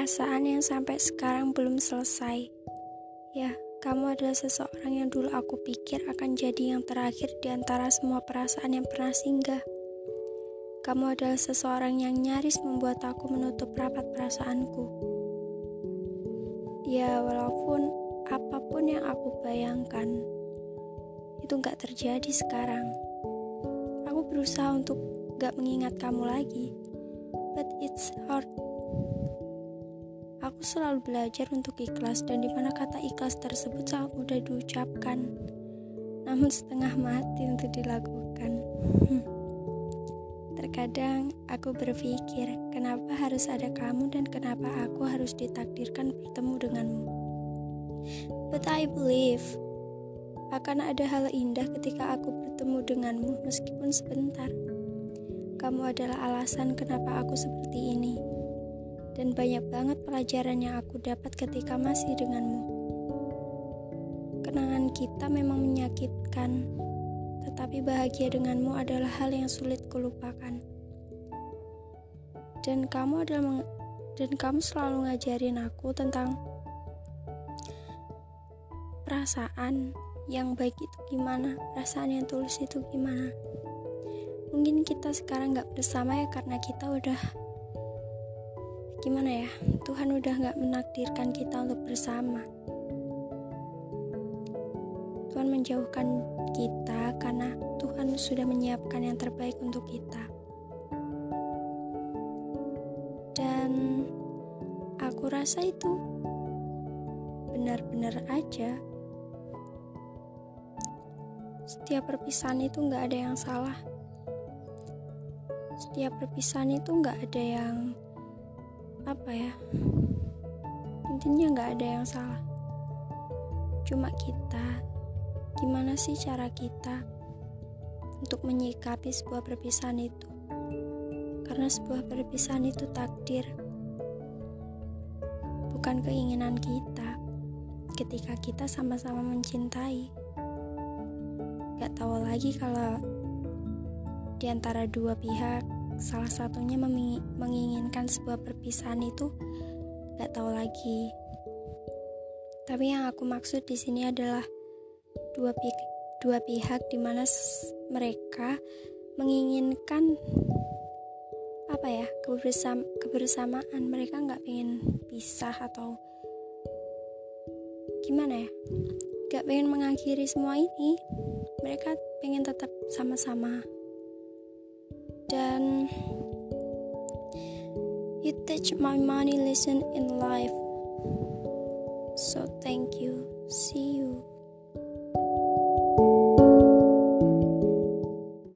Perasaan yang sampai sekarang belum selesai. Ya, kamu adalah seseorang yang dulu aku pikir akan jadi yang terakhir di antara semua perasaan yang pernah singgah. Kamu adalah seseorang yang nyaris membuat aku menutup rapat perasaanku. Ya, walaupun apa pun yang aku bayangkan, itu gak terjadi sekarang. Aku berusaha untuk gak mengingat kamu lagi, but it's hard Aku selalu belajar untuk ikhlas dan di mana kata ikhlas tersebut sangat mudah diucapkan, namun setengah mati untuk dilakukan. Terkadang aku berpikir, kenapa harus ada kamu dan kenapa aku harus ditakdirkan bertemu denganmu. But I believe akan ada hal indah ketika aku bertemu denganmu meskipun sebentar. Kamu adalah alasan kenapa aku seperti ini dan banyak banget pelajaran yang aku dapat ketika masih denganmu. Kenangan kita memang menyakitkan, tetapi bahagia denganmu adalah hal yang sulit kulupakan. Dan kamu adalah dan kamu selalu ngajarin aku tentang perasaan yang baik itu gimana, perasaan yang tulus itu gimana. Mungkin kita sekarang gak bersama ya karena kita udah gimana ya? Tuhan udah gak menakdirkan kita untuk bersama. Tuhan menjauhkan kita karena Tuhan sudah menyiapkan yang terbaik untuk kita. Dan aku rasa itu benar-benar aja. Setiap perpisahan itu gak ada yang salah. Setiap perpisahan itu gak ada yang apa ya? Intinya nggak ada yang salah. Cuma kita gimana sih cara kita untuk menyikapi sebuah perpisahan itu? Karena sebuah perpisahan itu takdir bukan keinginan kita. Ketika kita sama-sama mencintai gak tahu lagi kalau di antara dua pihak salah satunya menginginkan sebuah perpisahan itu gak tahu lagi. Tapi yang aku maksud di sini adalah dua pihak dua pihak di mana mereka menginginkan apa ya kebersam kebersamaan. Mereka nggak pengen pisah atau gimana ya nggak pengen mengakhiri semua ini. Mereka pengen tetap sama-sama dan you teach my money lesson in life. So thank you. See you